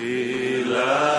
Sila.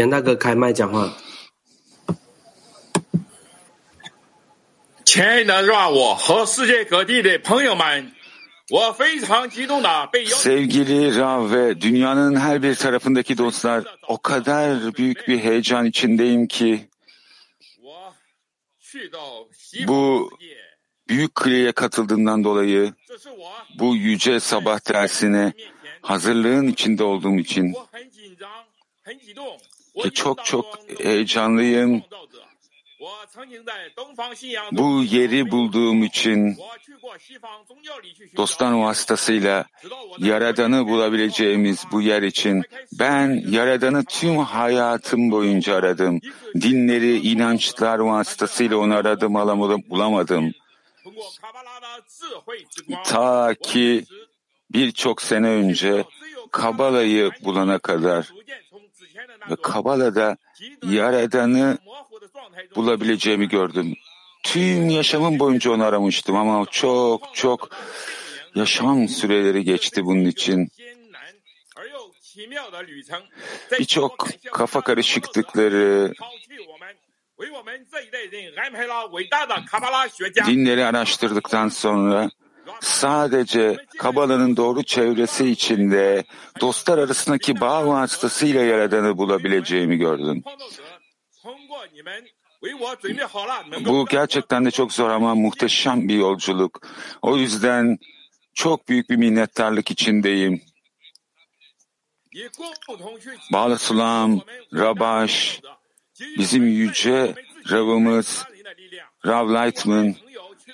杨大哥开麦讲话。亲爱的 Ravo 和世界各地的朋友们，我非常激动的被邀 Sevgili Rav ve dünyanın her bir tarafındaki dostlar, o kadar büyük bir heyecan içindeyim ki 我去到西方 bu 世界， büyük kliye katıldığımdan dolayı 这是我 bu yüce sabah dersine 面前， hazırlığın içinde olduğum için çok çok heyecanlıyım. Bu yeri bulduğum için dosttan vasıtasıyla Yaradan'ı bulabileceğimiz bu yer için ben Yaradan'ı tüm hayatım boyunca aradım. Dinleri, inançlar vasıtasıyla onu aradım, alamadım, bulamadım. Ta ki birçok sene önce Kabala'yı bulana kadar ve Kabala'da Yaradan'ı bulabileceğimi gördüm. Tüm yaşamım boyunca onu aramıştım ama çok çok yaşam süreleri geçti bunun için. Birçok kafa karışıklıkları, dinleri araştırdıktan sonra sadece Kabala'nın doğru çevresi içinde dostlar arasındaki bağ vasıtasıyla Yaradan'ı bulabileceğimi gördüm. Bu gerçekten de çok zor ama muhteşem bir yolculuk. O yüzden çok büyük bir minnettarlık içindeyim. Bağlı Sulam, Rabaş, bizim yüce Rav'ımız, Rav Lightman,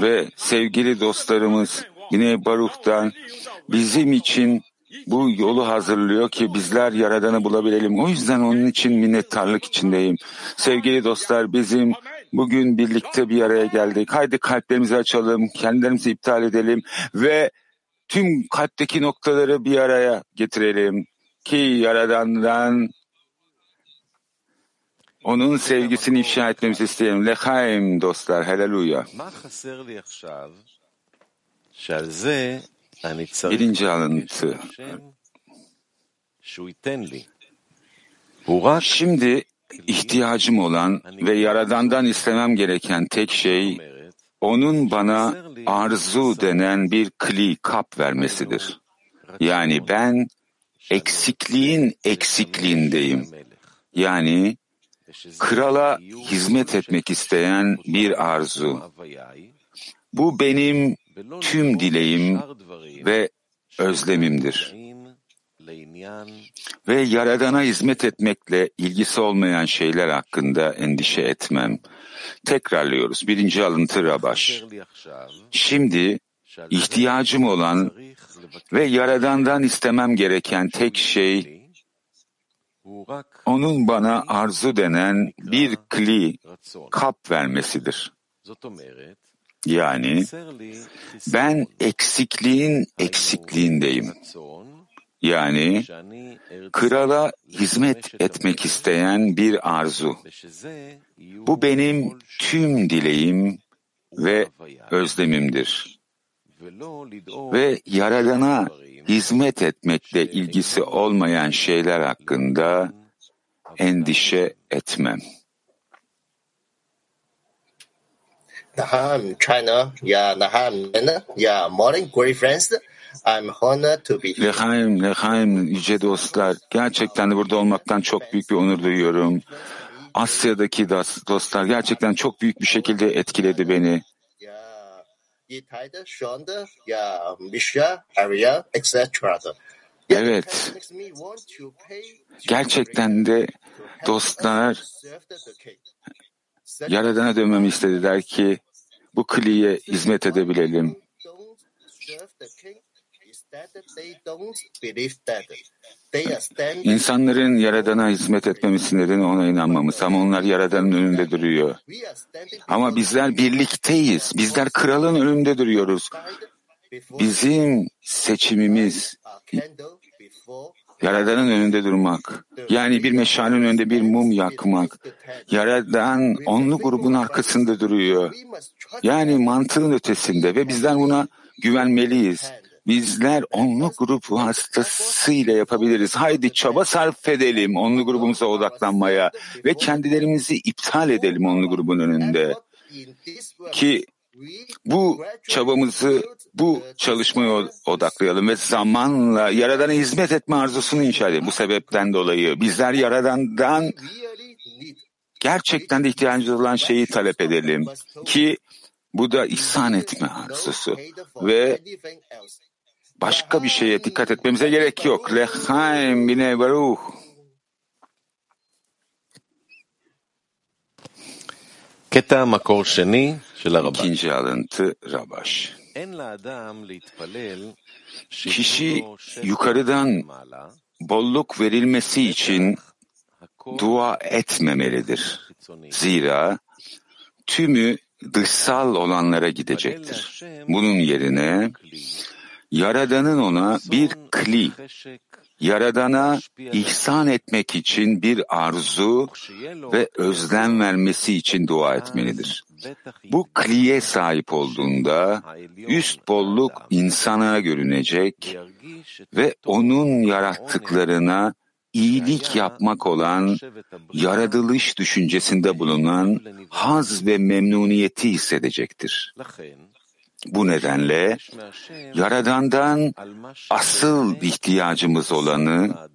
ve sevgili dostlarımız yine Baruch'tan bizim için bu yolu hazırlıyor ki bizler Yaradan'ı bulabilelim. O yüzden onun için minnettarlık içindeyim. Sevgili dostlar bizim bugün birlikte bir araya geldik. Haydi kalplerimizi açalım, kendilerimizi iptal edelim ve tüm kalpteki noktaları bir araya getirelim ki Yaradan'dan onun sevgisini ifşa etmemizi isteyelim. Lechaim dostlar, haleluya. Birinci alıntı. Şimdi ihtiyacım olan ve Yaradan'dan istemem gereken tek şey onun bana arzu denen bir kli kap vermesidir. Yani ben eksikliğin eksikliğindeyim. Yani krala hizmet etmek isteyen bir arzu. Bu benim tüm dileğim ve özlemimdir. Ve Yaradan'a hizmet etmekle ilgisi olmayan şeyler hakkında endişe etmem. Tekrarlıyoruz. Birinci alıntı Rabaş. Şimdi ihtiyacım olan ve Yaradan'dan istemem gereken tek şey onun bana arzu denen bir kli, kap vermesidir. Yani ben eksikliğin eksikliğindeyim. Yani krala hizmet etmek isteyen bir arzu. Bu benim tüm dileğim ve özlemimdir. Ve Yaradan'a hizmet etmekle ilgisi olmayan şeyler hakkında endişe etmem. Naham, China, yeah, Naham, yeah, morning, great friends. I'm honored to be here. Lehaim, Lehaim, yüce dostlar. Gerçekten de burada olmaktan çok büyük bir onur duyuyorum. Asya'daki dostlar gerçekten çok büyük bir şekilde etkiledi beni. Yeah, Yitayda, Shonda, yeah, Misha, Arya, etc. Evet. Gerçekten de dostlar Yaradan'a dönmemi istediler ki bu kliye hizmet edebilelim. İnsanların Yaradan'a hizmet etmemesi nedeni ona inanmamız ama onlar Yaradan'ın önünde duruyor. Ama bizler birlikteyiz. Bizler kralın önünde duruyoruz. Bizim seçimimiz Yaradan'ın önünde durmak. Yani bir meşalenin önünde bir mum yakmak. Yaradan onlu grubun arkasında duruyor. Yani mantığın ötesinde ve bizler buna güvenmeliyiz. Bizler onlu grup vasıtasıyla yapabiliriz. Haydi çaba sarf edelim onlu grubumuza odaklanmaya ve kendilerimizi iptal edelim onlu grubun önünde. Ki bu çabamızı, bu çalışmaya odaklayalım ve zamanla Yaradan'a hizmet etme arzusunu inşa edelim. Bu sebepten dolayı bizler Yaradan'dan gerçekten de ihtiyacımız olan şeyi talep edelim ki bu da ihsan etme arzusu ve başka bir şeye dikkat etmemize gerek yok. Lechaim bine baruch. İkinci alıntı Rabaş. Kişi yukarıdan bolluk verilmesi için dua etmemelidir. Zira tümü dışsal olanlara gidecektir. Bunun yerine Yaradan'ın ona bir kli, Yaradan'a ihsan etmek için bir arzu ve özlem vermesi için dua etmelidir. Bu kliye sahip olduğunda üst bolluk insana görünecek ve onun yarattıklarına iyilik yapmak olan, yaratılış düşüncesinde bulunan haz ve memnuniyeti hissedecektir. Bu nedenle Yaradan'dan asıl ihtiyacımız olanı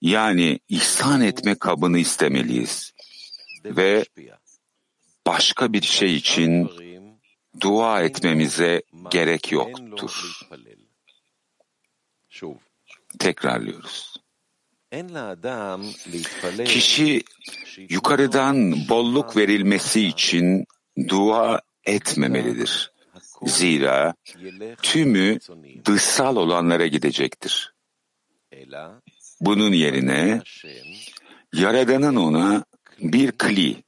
yani ihsan etme kabını istemeliyiz ve başka bir şey için dua etmemize gerek yoktur. Tekrarlıyoruz. Kişi yukarıdan bolluk verilmesi için dua etmemelidir. Zira tümü dışsal olanlara gidecektir. Bunun yerine Yaradan'ın ona bir kli,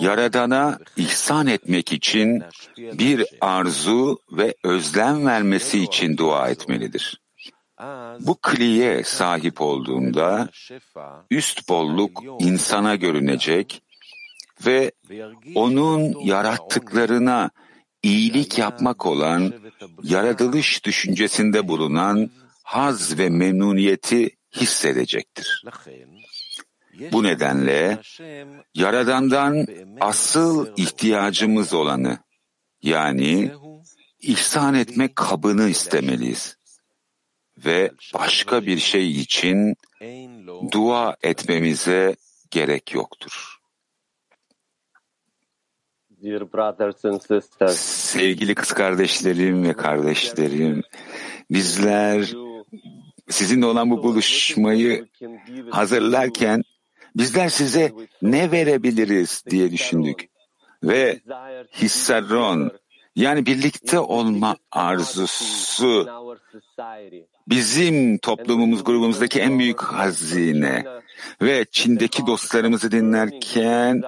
Yaradan'a ihsan etmek için bir arzu ve özlem vermesi için dua etmelidir. Bu kliye sahip olduğunda üst bolluk insana görünecek ve onun yarattıklarına iyilik yapmak olan yaratılış düşüncesinde bulunan haz ve memnuniyeti hissedecektir. Bu nedenle Yaradan'dan asıl ihtiyacımız olanı yani ihsan etme kabını istemeliyiz ve başka bir şey için dua etmemize gerek yoktur. Sevgili kız kardeşlerim ve kardeşlerim, bizler sizinle olan bu buluşmayı hazırlarken bizler size ne verebiliriz diye düşündük. Ve Hissaron yani birlikte olma arzusu bizim toplumumuz grubumuzdaki en büyük hazine ve Çin'deki dostlarımızı dinlerken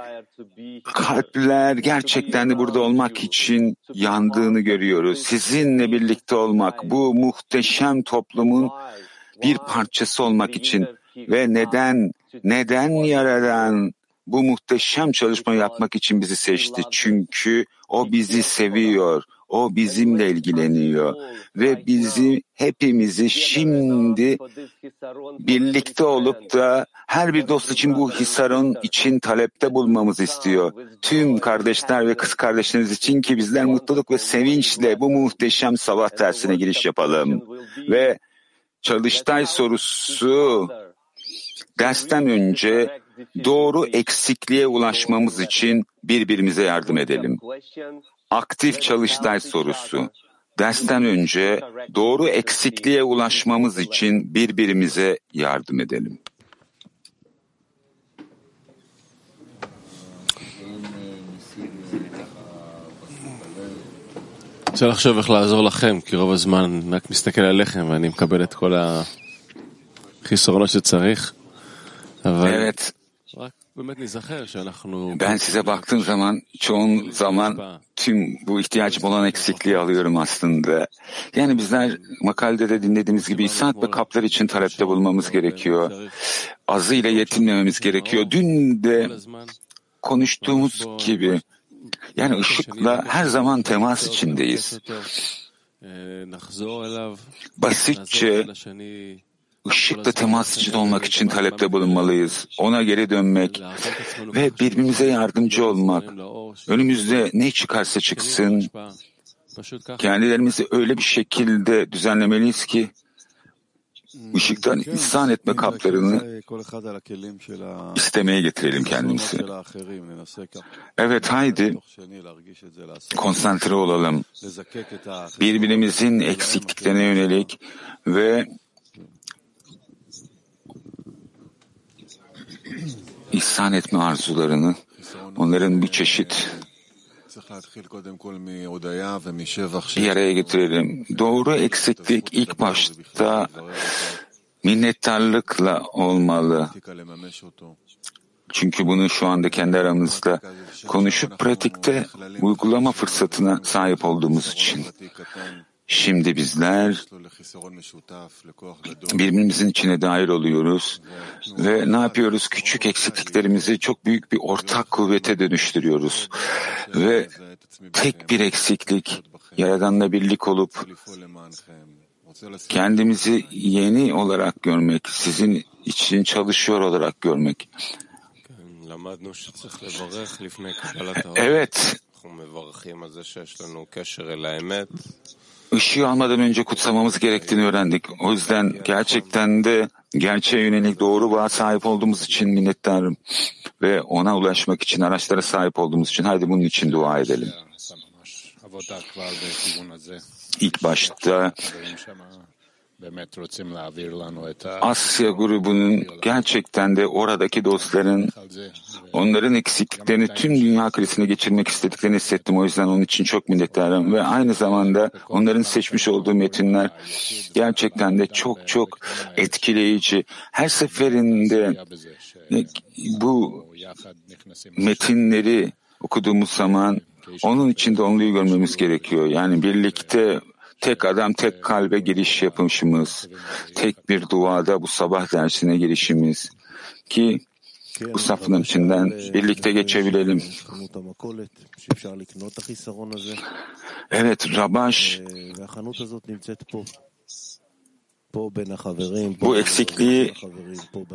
kalpler gerçekten de burada olmak için yandığını görüyoruz. Sizinle birlikte olmak, bu muhteşem toplumun bir parçası olmak için ve neden, neden yaradan bu muhteşem çalışmayı yapmak için bizi seçti? Çünkü o bizi seviyor, o bizimle ilgileniyor ve bizi hepimizi şimdi birlikte olup da her bir dost için bu hisarın için talepte bulmamızı istiyor. Tüm kardeşler ve kız kardeşlerimiz için ki bizler mutluluk ve sevinçle bu muhteşem sabah dersine giriş yapalım. Ve çalıştay sorusu dersten önce doğru eksikliğe ulaşmamız için birbirimize yardım edelim. Aktif çalıştay sorusu. Dersten önce doğru eksikliğe ulaşmamız için birbirimize yardım edelim. רוצה לחשוב איך לעזור לכם, כי רוב הזמן רק מסתכל עליכם ואני מקבל את כל החסרונות שצריך, אבל Evet, ben size baktığım zaman çoğun zaman tüm bu ihtiyacım olan eksikliği alıyorum aslında. Yani bizler makalede de dinlediğimiz gibi saat ve kaplar için talepte bulmamız gerekiyor. Azıyla yetinmememiz gerekiyor. Dün de konuştuğumuz gibi yani ışıkla her zaman temas içindeyiz. Basitçe ışıkla temas için olmak için talepte bulunmalıyız. Ona geri dönmek ve birbirimize yardımcı olmak. Önümüzde ne çıkarsa çıksın, kendilerimizi öyle bir şekilde düzenlemeliyiz ki ışıktan ihsan etme kaplarını istemeye getirelim kendimizi. Evet haydi konsantre olalım. Birbirimizin eksikliklerine yönelik ve ihsan etme arzularını, onların bir çeşit bir araya getirelim. Doğru eksiklik ilk başta minnettarlıkla olmalı. Çünkü bunu şu anda kendi aramızda konuşup pratikte uygulama fırsatına sahip olduğumuz için. Şimdi bizler birbirimizin içine dair oluyoruz ve ne yapıyoruz? Küçük eksikliklerimizi çok büyük bir ortak kuvvete dönüştürüyoruz. Ve tek bir eksiklik, Yaradan'la birlik olup kendimizi yeni olarak görmek, sizin için çalışıyor olarak görmek. Evet, ışığı almadan önce kutsamamız gerektiğini öğrendik. O yüzden gerçekten de gerçeğe yönelik doğru bağa sahip olduğumuz için minnettarım. Ve ona ulaşmak için araçlara sahip olduğumuz için hadi bunun için dua edelim. İlk başta Asya grubunun gerçekten de oradaki dostların onların eksikliklerini tüm dünya krizine geçirmek istediklerini hissettim. O yüzden onun için çok minnettarım ve aynı zamanda onların seçmiş olduğu metinler gerçekten de çok çok etkileyici. Her seferinde bu metinleri okuduğumuz zaman onun içinde onluyu görmemiz gerekiyor. Yani birlikte tek adam tek kalbe giriş yapışımız, tek bir duada bu sabah dersine girişimiz. Ki bu safın içinden birlikte geçebilelim. Evet, Rabaş bu eksikliği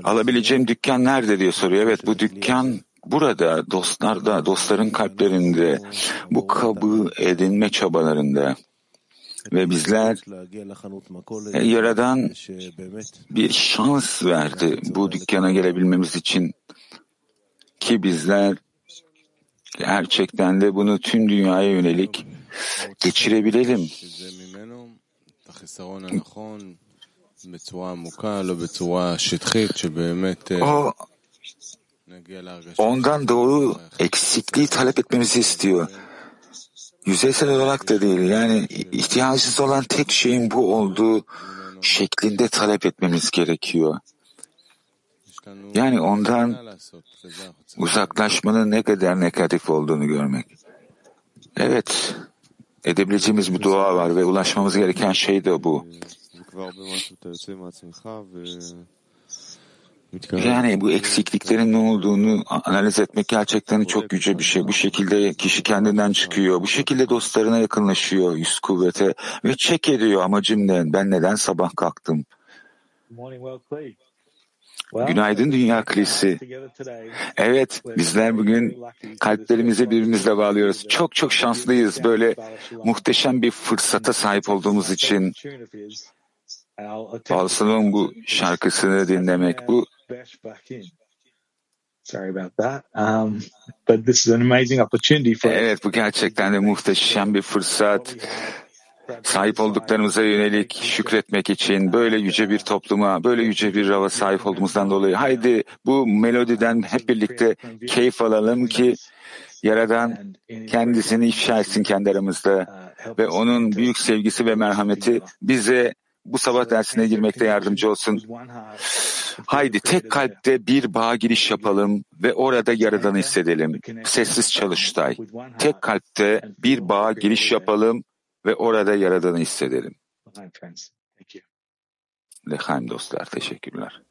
alabileceğim dükkan nerede diye soruyor. Evet, bu dükkan burada, dostlarda, dostların kalplerinde, bu kabı edinme çabalarında ve bizler e, Yaradan bir şans verdi bu dükkana gelebilmemiz için ki bizler gerçekten de bunu tüm dünyaya yönelik geçirebilelim. O ondan doğru eksikliği talep etmemizi istiyor yüzeysel olarak da değil yani ihtiyacınız olan tek şeyin bu olduğu şeklinde talep etmemiz gerekiyor. Yani ondan uzaklaşmanın ne kadar negatif olduğunu görmek. Evet, edebileceğimiz bir dua var ve ulaşmamız gereken şey de bu. Yani bu eksikliklerin ne olduğunu analiz etmek gerçekten çok yüce bir şey. Bu şekilde kişi kendinden çıkıyor. Bu şekilde dostlarına yakınlaşıyor yüz kuvvete ve çek ediyor amacım ne? Ben neden sabah kalktım? Günaydın Dünya Kilisi. Evet, bizler bugün kalplerimizi birbirimizle bağlıyoruz. Çok çok şanslıyız böyle muhteşem bir fırsata sahip olduğumuz için. Paulson'un bu şarkısını dinlemek, bu Sorry about that. Um, but this is an amazing opportunity for evet bu gerçekten de muhteşem bir fırsat. Sahip olduklarımıza yönelik şükretmek için böyle yüce bir topluma, böyle yüce bir rava sahip olduğumuzdan dolayı haydi bu melodiden hep birlikte keyif alalım ki Yaradan kendisini ifşa etsin kendi aramızda ve onun büyük sevgisi ve merhameti bize bu sabah dersine girmekte yardımcı olsun. Haydi tek kalpte bir bağ giriş yapalım ve orada Yaradan'ı hissedelim. Sessiz çalıştay. Tek kalpte bir bağ giriş yapalım ve orada Yaradan'ı hissedelim. Lehaim dostlar, teşekkürler.